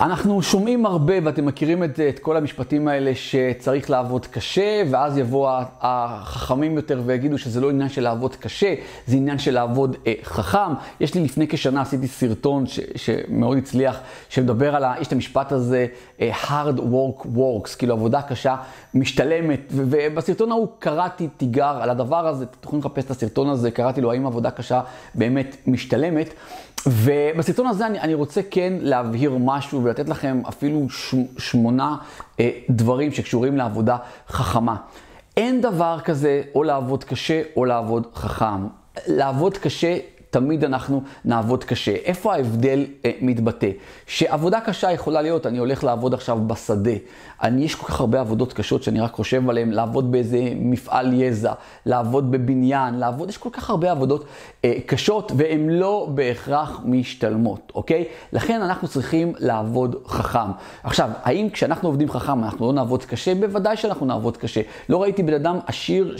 אנחנו שומעים הרבה, ואתם מכירים את, את כל המשפטים האלה, שצריך לעבוד קשה, ואז יבואו החכמים יותר ויגידו שזה לא עניין של לעבוד קשה, זה עניין של לעבוד אה, חכם. יש לי לפני כשנה, עשיתי סרטון ש, שמאוד הצליח, שמדבר על, ה, יש את המשפט הזה, אה, hard work works, כאילו עבודה קשה משתלמת, ובסרטון ההוא קראתי תיגר על הדבר הזה, יכולים לחפש את הסרטון הזה, קראתי לו האם עבודה קשה באמת משתלמת. ובסרטון הזה אני, אני רוצה כן להבהיר משהו ולתת לכם אפילו ש, שמונה אה, דברים שקשורים לעבודה חכמה. אין דבר כזה או לעבוד קשה או לעבוד חכם. לעבוד קשה תמיד אנחנו נעבוד קשה. איפה ההבדל אה, מתבטא? שעבודה קשה יכולה להיות, אני הולך לעבוד עכשיו בשדה. אני, יש כל כך הרבה עבודות קשות שאני רק חושב עליהן, לעבוד באיזה מפעל יזע, לעבוד בבניין, לעבוד, יש כל כך הרבה עבודות אה, קשות והן לא בהכרח משתלמות, אוקיי? לכן אנחנו צריכים לעבוד חכם. עכשיו, האם כשאנחנו עובדים חכם אנחנו לא נעבוד קשה? בוודאי שאנחנו נעבוד קשה. לא ראיתי בן אדם עשיר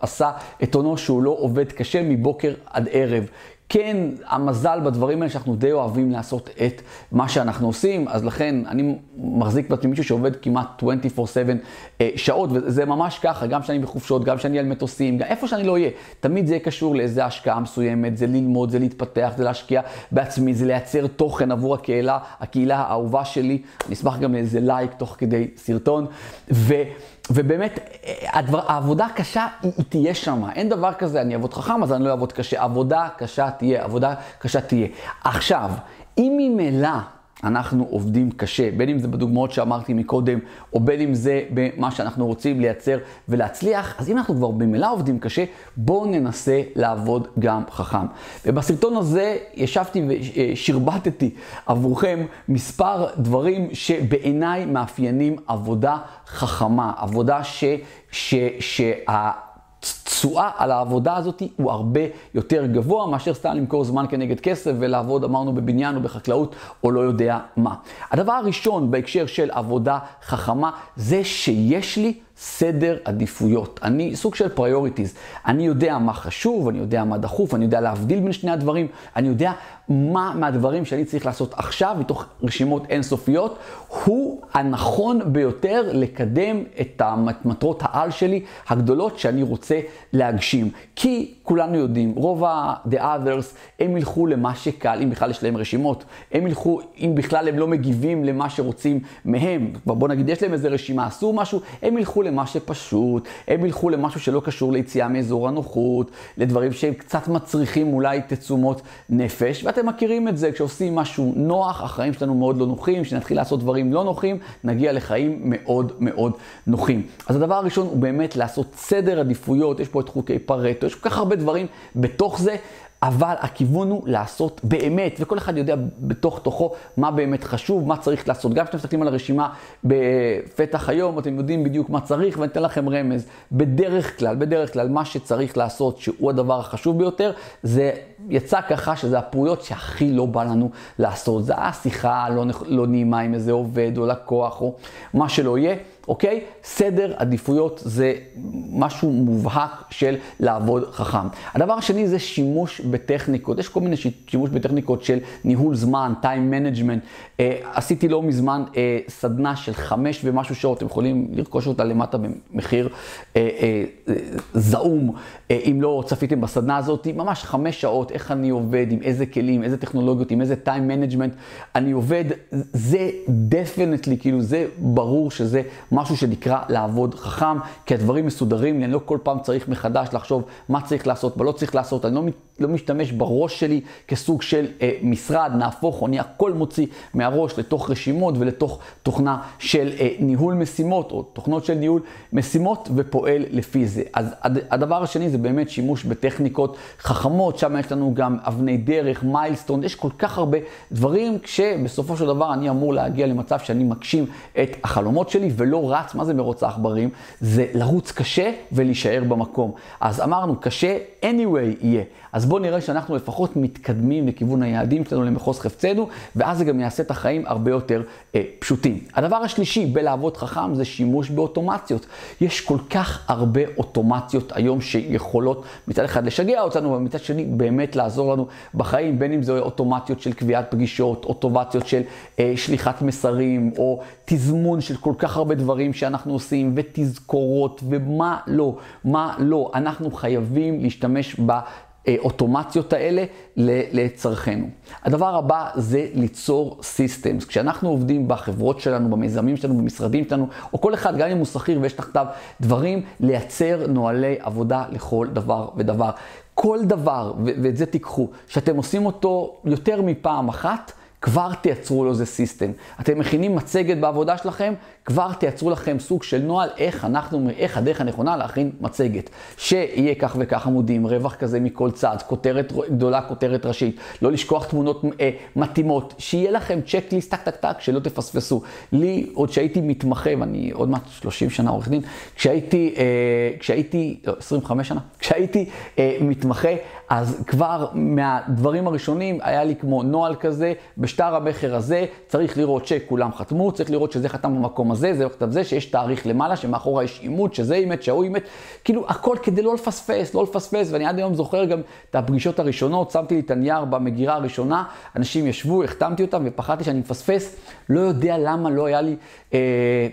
שעשה את עונו שהוא לא עובד קשה מבוקר עד ערב. כן, המזל בדברים האלה שאנחנו די אוהבים לעשות את מה שאנחנו עושים, אז לכן אני מחזיק בעצמי מישהו שעובד כמעט 24/7 אה, שעות, וזה ממש ככה, גם כשאני בחופשות, גם כשאני על מטוסים, גם איפה שאני לא אהיה, תמיד זה יהיה קשור לאיזה השקעה מסוימת, זה ללמוד, זה להתפתח, זה להשקיע בעצמי, זה לייצר תוכן עבור הקהילה, הקהילה האהובה שלי, אני אשמח גם לאיזה לייק תוך כדי סרטון, ו... ובאמת, הדבר, העבודה הקשה היא, היא תהיה שם. אין דבר כזה, אני אעבוד חכם, אז אני לא אעבוד קשה. עבודה קשה תהיה, עבודה קשה תהיה. עכשיו, אם ממילא אנחנו עובדים קשה, בין אם זה בדוגמאות שאמרתי מקודם, או בין אם זה במה שאנחנו רוצים לייצר ולהצליח, אז אם אנחנו כבר במילא עובדים קשה, בואו ננסה לעבוד גם חכם. ובסרטון הזה ישבתי ושרבטתי עבורכם מספר דברים שבעיניי מאפיינים עבודה חכמה, עבודה ש... ש... שה... התשואה על העבודה הזאת הוא הרבה יותר גבוה מאשר סתם למכור זמן כנגד כסף ולעבוד, אמרנו, בבניין או בחקלאות או לא יודע מה. הדבר הראשון בהקשר של עבודה חכמה זה שיש לי סדר עדיפויות. אני סוג של prioritize. אני יודע מה חשוב, אני יודע מה דחוף, אני יודע להבדיל בין שני הדברים, אני יודע מה מהדברים שאני צריך לעשות עכשיו, מתוך רשימות אינסופיות, הוא הנכון ביותר לקדם את מטרות העל שלי הגדולות שאני רוצה להגשים. כי כולנו יודעים, רוב ה-the others, הם ילכו למה שקל, אם בכלל יש להם רשימות. הם ילכו, אם בכלל הם לא מגיבים למה שרוצים מהם. בוא נגיד, יש להם איזה רשימה, עשו משהו, הם ילכו למה שפשוט, הם ילכו למשהו שלא קשור ליציאה מאזור הנוחות, לדברים שהם קצת מצריכים אולי תצומות נפש. ואתם מכירים את זה, כשעושים משהו נוח, החיים שלנו מאוד לא נוחים, כשנתחיל לעשות דברים לא נוחים, נגיע לחיים מאוד מאוד נוחים. אז הדבר הראשון הוא באמת לעשות סדר עדיפויות, יש פה את חוקי פרטו, יש כל כך הרבה דברים בתוך זה. אבל הכיוון הוא לעשות באמת, וכל אחד יודע בתוך תוכו מה באמת חשוב, מה צריך לעשות. גם כשאתם מסתכלים על הרשימה בפתח היום, אתם יודעים בדיוק מה צריך, ואני אתן לכם רמז. בדרך כלל, בדרך כלל, מה שצריך לעשות, שהוא הדבר החשוב ביותר, זה יצא ככה שזה הפעולות שהכי לא בא לנו לעשות. זה השיחה לא, לא נעימה עם איזה עובד או לקוח או מה שלא יהיה. אוקיי? סדר עדיפויות זה משהו מובהק של לעבוד חכם. הדבר השני זה שימוש בטכניקות. יש כל מיני שימוש בטכניקות של ניהול זמן, time management. אה, עשיתי לא מזמן אה, סדנה של חמש ומשהו שעות, אתם יכולים לרכוש אותה למטה במחיר אה, אה, זעום, אה, אם לא צפיתם בסדנה הזאת, ממש חמש שעות, איך אני עובד, עם איזה כלים, איזה טכנולוגיות, עם איזה time management אני עובד. זה definitely, כאילו זה ברור שזה משהו שנקרא לעבוד חכם, כי הדברים מסודרים אני לא כל פעם צריך מחדש לחשוב מה צריך לעשות, מה לא צריך לעשות, אני לא, לא משתמש בראש שלי כסוג של אה, משרד, נהפוך, אני הכל מוציא מהראש לתוך רשימות ולתוך תוכנה של אה, ניהול משימות, או תוכנות של ניהול משימות, ופועל לפי זה. אז הד, הדבר השני זה באמת שימוש בטכניקות חכמות, שם יש לנו גם אבני דרך, מיילסטון, יש כל כך הרבה דברים, כשבסופו של דבר אני אמור להגיע למצב שאני מגשים את החלומות שלי ולא לא רץ, מה זה מרוץ העכברים? זה לרוץ קשה ולהישאר במקום. אז אמרנו, קשה anyway יהיה. אז בואו נראה שאנחנו לפחות מתקדמים לכיוון היעדים שלנו, למחוז חפצנו, ואז זה גם יעשה את החיים הרבה יותר אה, פשוטים. הדבר השלישי בלעבוד חכם זה שימוש באוטומציות. יש כל כך הרבה אוטומציות היום שיכולות מצד אחד לשגע אותנו, ומצד שני באמת לעזור לנו בחיים, בין אם זה אוטומציות של קביעת פגישות, אוטומציות של אה, שליחת מסרים, או תזמון של כל כך הרבה דברים שאנחנו עושים, ותזכורות, ומה לא, מה לא. אנחנו חייבים להשתמש ב... האוטומציות האלה לצרכנו. הדבר הבא זה ליצור סיסטמס. כשאנחנו עובדים בחברות שלנו, במיזמים שלנו, במשרדים שלנו, או כל אחד, גם אם הוא שכיר ויש תחתיו דברים, לייצר נוהלי עבודה לכל דבר ודבר. כל דבר, ואת זה תיקחו, שאתם עושים אותו יותר מפעם אחת, כבר תייצרו לו איזה system. אתם מכינים מצגת בעבודה שלכם, כבר תייצרו לכם סוג של נוהל איך אנחנו, איך הדרך הנכונה להכין מצגת. שיהיה כך וכך עמודים, רווח כזה מכל צד, כותרת גדולה, כותרת ראשית, לא לשכוח תמונות אה, מתאימות, שיהיה לכם checklist טק טק טק, שלא תפספסו. לי, עוד שהייתי מתמחה, ואני עוד מעט 30 שנה עורך דין, כשהייתי, אה, כשהייתי, לא, 25 שנה, כשהייתי אה, מתמחה, אז כבר מהדברים הראשונים היה לי כמו נוהל כזה, בשטר המכר הזה צריך לראות שכולם חתמו, צריך לראות שזה חתם במקום הזה, זה כתב זה, שיש תאריך למעלה, שמאחורה יש אימות, שזה אימת, שההוא אימת, כאילו הכל כדי לא לפספס, לא לפספס, ואני עד היום זוכר גם את הפגישות הראשונות, שמתי לי את הנייר במגירה הראשונה, אנשים ישבו, החתמתי אותם ופחדתי שאני מפספס, לא יודע למה לא היה לי... אה,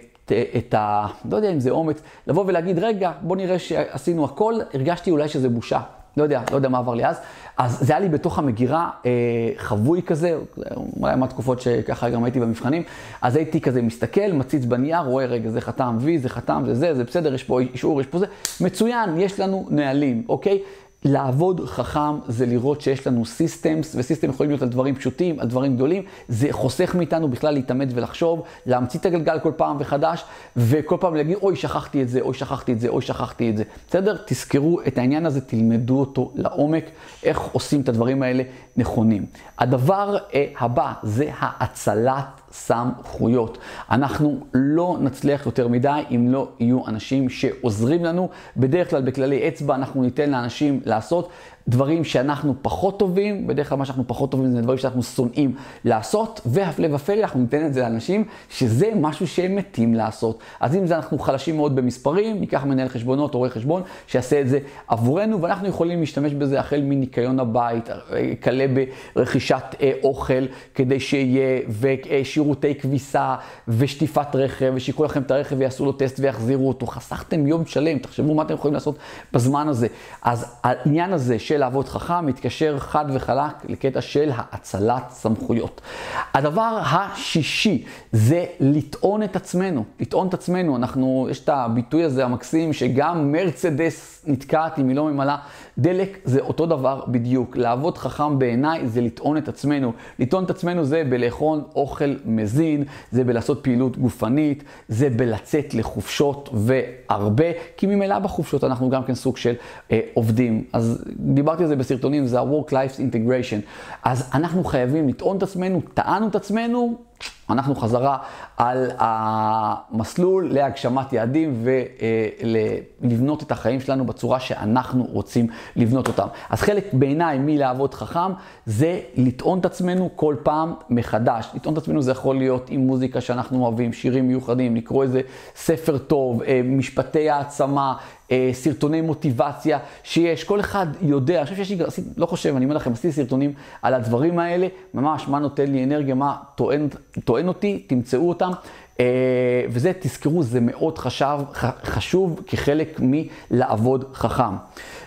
את ה... לא יודע אם זה אומץ, לבוא ולהגיד, רגע, בוא נראה שעשינו הכל, הרגשתי אולי שזה בושה. לא יודע, לא יודע מה עבר לי אז. אז זה היה לי בתוך המגירה אה, חבוי כזה, אולי מהתקופות שככה גם הייתי במבחנים, אז הייתי כזה מסתכל, מציץ בנייר, רואה רגע, זה חתם וי, זה חתם, זה זה, זה בסדר, יש פה אישור, יש פה זה, מצוין, יש לנו נהלים, אוקיי? לעבוד חכם זה לראות שיש לנו סיסטמס, וסיסטם יכולים להיות על דברים פשוטים, על דברים גדולים. זה חוסך מאיתנו בכלל להתאמץ ולחשוב, להמציא את הגלגל כל פעם וחדש, וכל פעם להגיד, אוי, שכחתי את זה, אוי, שכחתי את זה, אוי, שכחתי את זה. בסדר? תזכרו את העניין הזה, תלמדו אותו לעומק, איך עושים את הדברים האלה נכונים. הדבר אה, הבא זה האצלת סמכויות. אנחנו לא נצליח יותר מדי אם לא יהיו אנשים שעוזרים לנו. בדרך כלל בכללי אצבע אנחנו ניתן לאנשים לעשות. דברים שאנחנו פחות טובים, בדרך כלל מה שאנחנו פחות טובים זה דברים שאנחנו שונאים לעשות, והפלא ופלא אנחנו ניתן את זה לאנשים שזה משהו שהם מתים לעשות. אז אם זה אנחנו חלשים מאוד במספרים, ניקח מנהל חשבונות או רואה חשבון שיעשה את זה עבורנו, ואנחנו יכולים להשתמש בזה החל מניקיון הבית, כלה ברכישת אה, אוכל כדי שיהיה, ושירותי כביסה, ושטיפת רכב, ושיקחו לכם את הרכב ויעשו לו טסט ויחזירו אותו. חסכתם יום שלם, תחשבו מה אתם יכולים לעשות בזמן הזה. אז העניין הזה של לעבוד חכם מתקשר חד וחלק לקטע של האצלת סמכויות. הדבר השישי זה לטעון את עצמנו. לטעון את עצמנו, אנחנו, יש את הביטוי הזה המקסים שגם מרצדס נתקעת אם היא לא ממלאה דלק, זה אותו דבר בדיוק. לעבוד חכם בעיניי זה לטעון את עצמנו. לטעון את עצמנו זה בלאכול אוכל מזין, זה בלעשות פעילות גופנית, זה בלצאת לחופשות והרבה, כי ממילא בחופשות אנחנו גם כן סוג של אה, עובדים. אז דיברתי על זה בסרטונים, זה ה-work-life integration. אז אנחנו חייבים לטעון את עצמנו, טענו את עצמנו, אנחנו חזרה על המסלול להגשמת יעדים ולבנות את החיים שלנו בצורה שאנחנו רוצים לבנות אותם. אז חלק בעיניי מלעבוד חכם זה לטעון את עצמנו כל פעם מחדש. לטעון את עצמנו זה יכול להיות עם מוזיקה שאנחנו אוהבים, שירים מיוחדים, לקרוא איזה ספר טוב, אה, משפטי העצמה, אה, סרטוני מוטיבציה שיש, כל אחד יודע, אני חושב שיש לי, לא חושב, אני אומר לכם, עשיתי סרטונים על הדברים האלה, ממש מה נותן לי אנרגיה, מה טוען, טוען אותי, תמצאו אותם. Uh, וזה, תזכרו, זה מאוד חשב, חשוב כחלק מלעבוד חכם.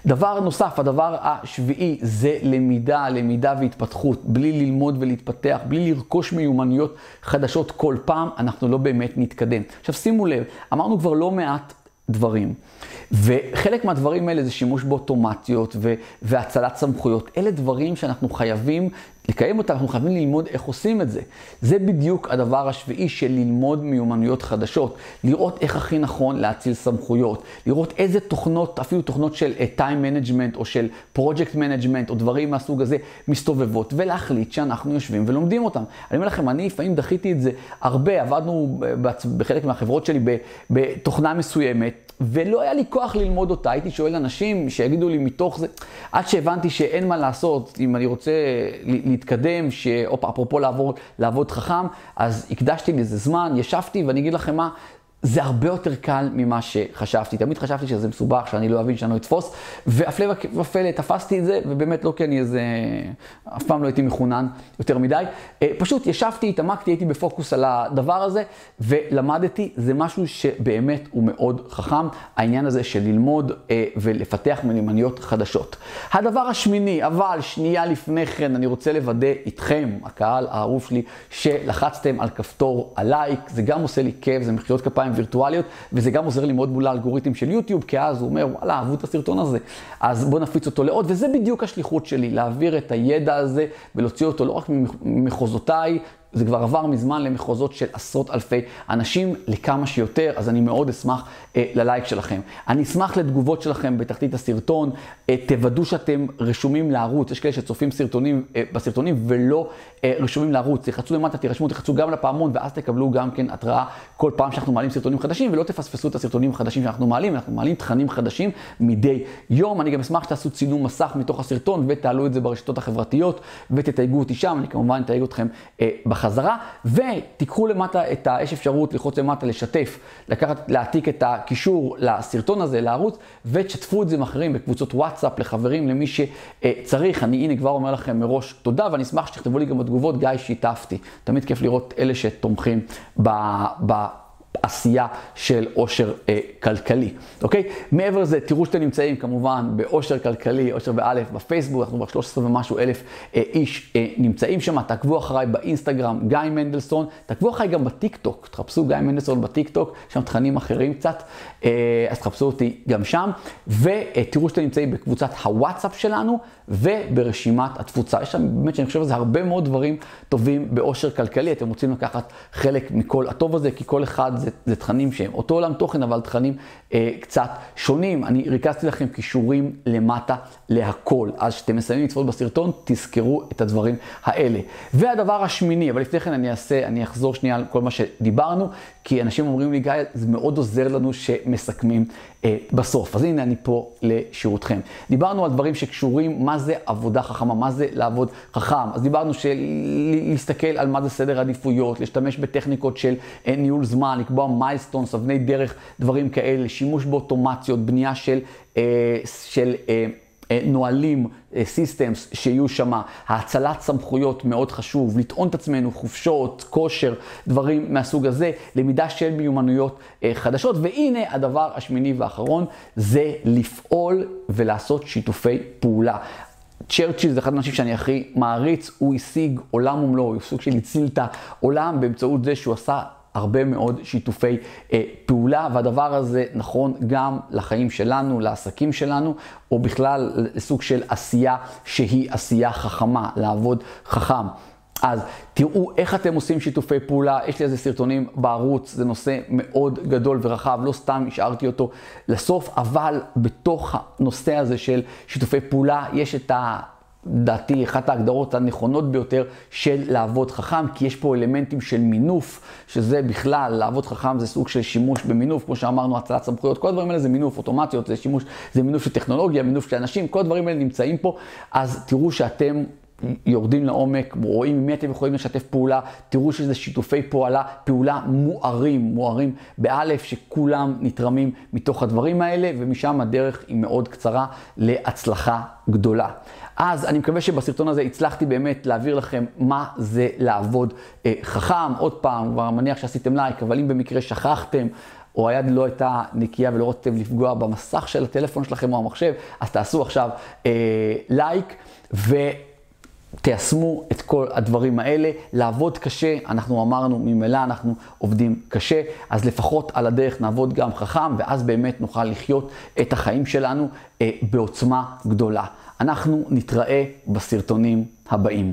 דבר נוסף, הדבר השביעי, זה למידה, למידה והתפתחות. בלי ללמוד ולהתפתח, בלי לרכוש מיומנויות חדשות כל פעם, אנחנו לא באמת נתקדם. עכשיו שימו לב, אמרנו כבר לא מעט דברים. וחלק מהדברים האלה זה שימוש באוטומציות והצלת סמכויות. אלה דברים שאנחנו חייבים לקיים אותה, אנחנו חייבים ללמוד איך עושים את זה. זה בדיוק הדבר השביעי של ללמוד מיומנויות חדשות. לראות איך הכי נכון להציל סמכויות. לראות איזה תוכנות, אפילו תוכנות של uh, time management או של project management או דברים מהסוג הזה מסתובבות, ולהחליט שאנחנו יושבים ולומדים אותם. אני אומר לכם, אני לפעמים דחיתי את זה הרבה, עבדנו בחלק מהחברות שלי בתוכנה מסוימת. ולא היה לי כוח ללמוד אותה, הייתי שואל אנשים שיגידו לי מתוך זה, עד שהבנתי שאין מה לעשות, אם אני רוצה להתקדם, שאפרופו לעבוד, לעבוד חכם, אז הקדשתי לזה זמן, ישבתי, ואני אגיד לכם מה, זה הרבה יותר קל ממה שחשבתי. תמיד חשבתי שזה מסובך, שאני לא אבין, שאני לא אתפוס, והפלא ופלא, תפסתי את זה, ובאמת לא כי אני איזה... אף פעם לא הייתי מחונן יותר מדי. אה, פשוט ישבתי, התעמקתי, הייתי בפוקוס על הדבר הזה, ולמדתי, זה משהו שבאמת הוא מאוד חכם, העניין הזה של ללמוד אה, ולפתח מיומנויות חדשות. הדבר השמיני, אבל שנייה לפני כן, אני רוצה לוודא איתכם, הקהל האהוב שלי, שלחצתם על כפתור הלייק, זה גם עושה לי כיף, זה מחיאות כפיים. כפיים וירטואליות, וזה גם עוזר לי מאוד מול האלגוריתם של יוטיוב, כי אז הוא אומר, וואלה, אהבו את הסרטון הזה, אז בוא נפיץ אותו לעוד, וזה בדיוק השליחות שלי, להעביר את הידע הזה ולהוציא אותו לא רק ממחוזותיי, זה כבר עבר מזמן למחוזות של עשרות אלפי אנשים, לכמה שיותר, אז אני מאוד אשמח אה, ללייק שלכם. אני אשמח לתגובות שלכם בתחתית הסרטון, אה, תוודאו שאתם רשומים לערוץ, יש כאלה שצופים סרטונים, אה, בסרטונים ולא אה, רשומים לערוץ, תחצו למטה, תירשמו, תחצו גם לפעמון, ואז תקבלו גם כן התראה כל פעם שאנחנו מעלים סרטונים חדשים, ולא תפספסו את הסרטונים החדשים שאנחנו מעלים, אנחנו מעלים תכנים חדשים מדי יום. אני גם אשמח שתעשו צילום מסך מתוך הסרטון ותעלו את זה ברשתות החברתיות ותתייגו אותי שם, אני כמובן אתייג אתכם אה, בחזרה, ותיקחו למטה את ה... יש אפשרות ללחוץ למטה, לשתף, לקחת, להעתיק את הקישור לסרטון הזה, לערוץ, ותשתפו את זה עם אחרים בקבוצות וואטסאפ, לחברים, למי שצריך. אני הנה כבר אומר לכם מראש תודה, ואני אשמח שתכתבו לי גם בתגובות, גיא, שיתפתי. תמיד כיף לראות אלה שתומכים ב... ב עשייה של עושר אה, כלכלי, אוקיי? מעבר לזה, תראו שאתם נמצאים כמובן בעושר כלכלי, עושר באלף, בפייסבוק, אנחנו כבר 13 ומשהו אלף אה, איש אה, נמצאים שם, תעקבו אחריי באינסטגרם, גיא מנדלסון, תעקבו אחריי גם בטיק טוק, תחפשו גיא מנדלסון בטיק טוק, יש שם תכנים אחרים קצת, אה, אז תחפשו אותי גם שם, ותראו שאתם נמצאים בקבוצת הוואטסאפ שלנו, וברשימת התפוצה. יש שם באמת, שאני חושב שזה הרבה מאוד דברים טובים בעושר כלכלי, אתם רוצים לקחת חלק מכל הטוב הזה, כי כל אחד זה, זה תכנים שהם אותו עולם תוכן, אבל תכנים אה, קצת שונים. אני ריכזתי לכם כישורים למטה להכל. אז כשאתם מסיימים לצפות בסרטון, תזכרו את הדברים האלה. והדבר השמיני, אבל לפני כן אני אעשה, אני אחזור שנייה על כל מה שדיברנו, כי אנשים אומרים לי, גיא, זה מאוד עוזר לנו שמסכמים אה, בסוף. אז הנה אני פה לשירותכם. דיברנו על דברים שקשורים, מה זה עבודה חכמה, מה זה לעבוד חכם. אז דיברנו של להסתכל על מה זה סדר עדיפויות, להשתמש בטכניקות של אה, ניהול זמן, לקבוע milestones, אבני דרך, דברים כאלה, שימוש באוטומציות, בנייה של, אה, של אה, אה, נהלים, systems אה, שיהיו שם, האצלת סמכויות מאוד חשוב, לטעון את עצמנו, חופשות, כושר, דברים מהסוג הזה, למידה של מיומנויות אה, חדשות. והנה הדבר השמיני והאחרון, זה לפעול ולעשות שיתופי פעולה. צ'רצ'יל זה אחד האנשים שאני הכי מעריץ, הוא השיג עולם ומלואו, הוא סוג של הציל את העולם באמצעות זה שהוא עשה הרבה מאוד שיתופי אה, פעולה, והדבר הזה נכון גם לחיים שלנו, לעסקים שלנו, או בכלל לסוג של עשייה שהיא עשייה חכמה, לעבוד חכם. אז תראו איך אתם עושים שיתופי פעולה, יש לי איזה סרטונים בערוץ, זה נושא מאוד גדול ורחב, לא סתם השארתי אותו לסוף, אבל בתוך הנושא הזה של שיתופי פעולה יש את ה... לדעתי אחת ההגדרות הנכונות ביותר של לעבוד חכם, כי יש פה אלמנטים של מינוף, שזה בכלל, לעבוד חכם זה סוג של שימוש במינוף, כמו שאמרנו, הצלת סמכויות, כל הדברים האלה זה מינוף, אוטומציות, זה שימוש, זה מינוף של טכנולוגיה, מינוף של אנשים, כל הדברים האלה נמצאים פה, אז תראו שאתם יורדים לעומק, רואים עם מי אתם יכולים לשתף פעולה, תראו שזה שיתופי פעולה, פעולה מוארים, מוארים באלף, שכולם נתרמים מתוך הדברים האלה, ומשם הדרך היא מאוד קצרה להצלחה גדולה. אז אני מקווה שבסרטון הזה הצלחתי באמת להעביר לכם מה זה לעבוד אה, חכם. עוד פעם, כבר מניח שעשיתם לייק, אבל אם במקרה שכחתם, או היד לא הייתה נקייה ולא רוצתם לפגוע במסך של הטלפון שלכם או המחשב, אז תעשו עכשיו אה, לייק ו... תיישמו את כל הדברים האלה, לעבוד קשה, אנחנו אמרנו, ממילא אנחנו עובדים קשה, אז לפחות על הדרך נעבוד גם חכם, ואז באמת נוכל לחיות את החיים שלנו אה, בעוצמה גדולה. אנחנו נתראה בסרטונים הבאים.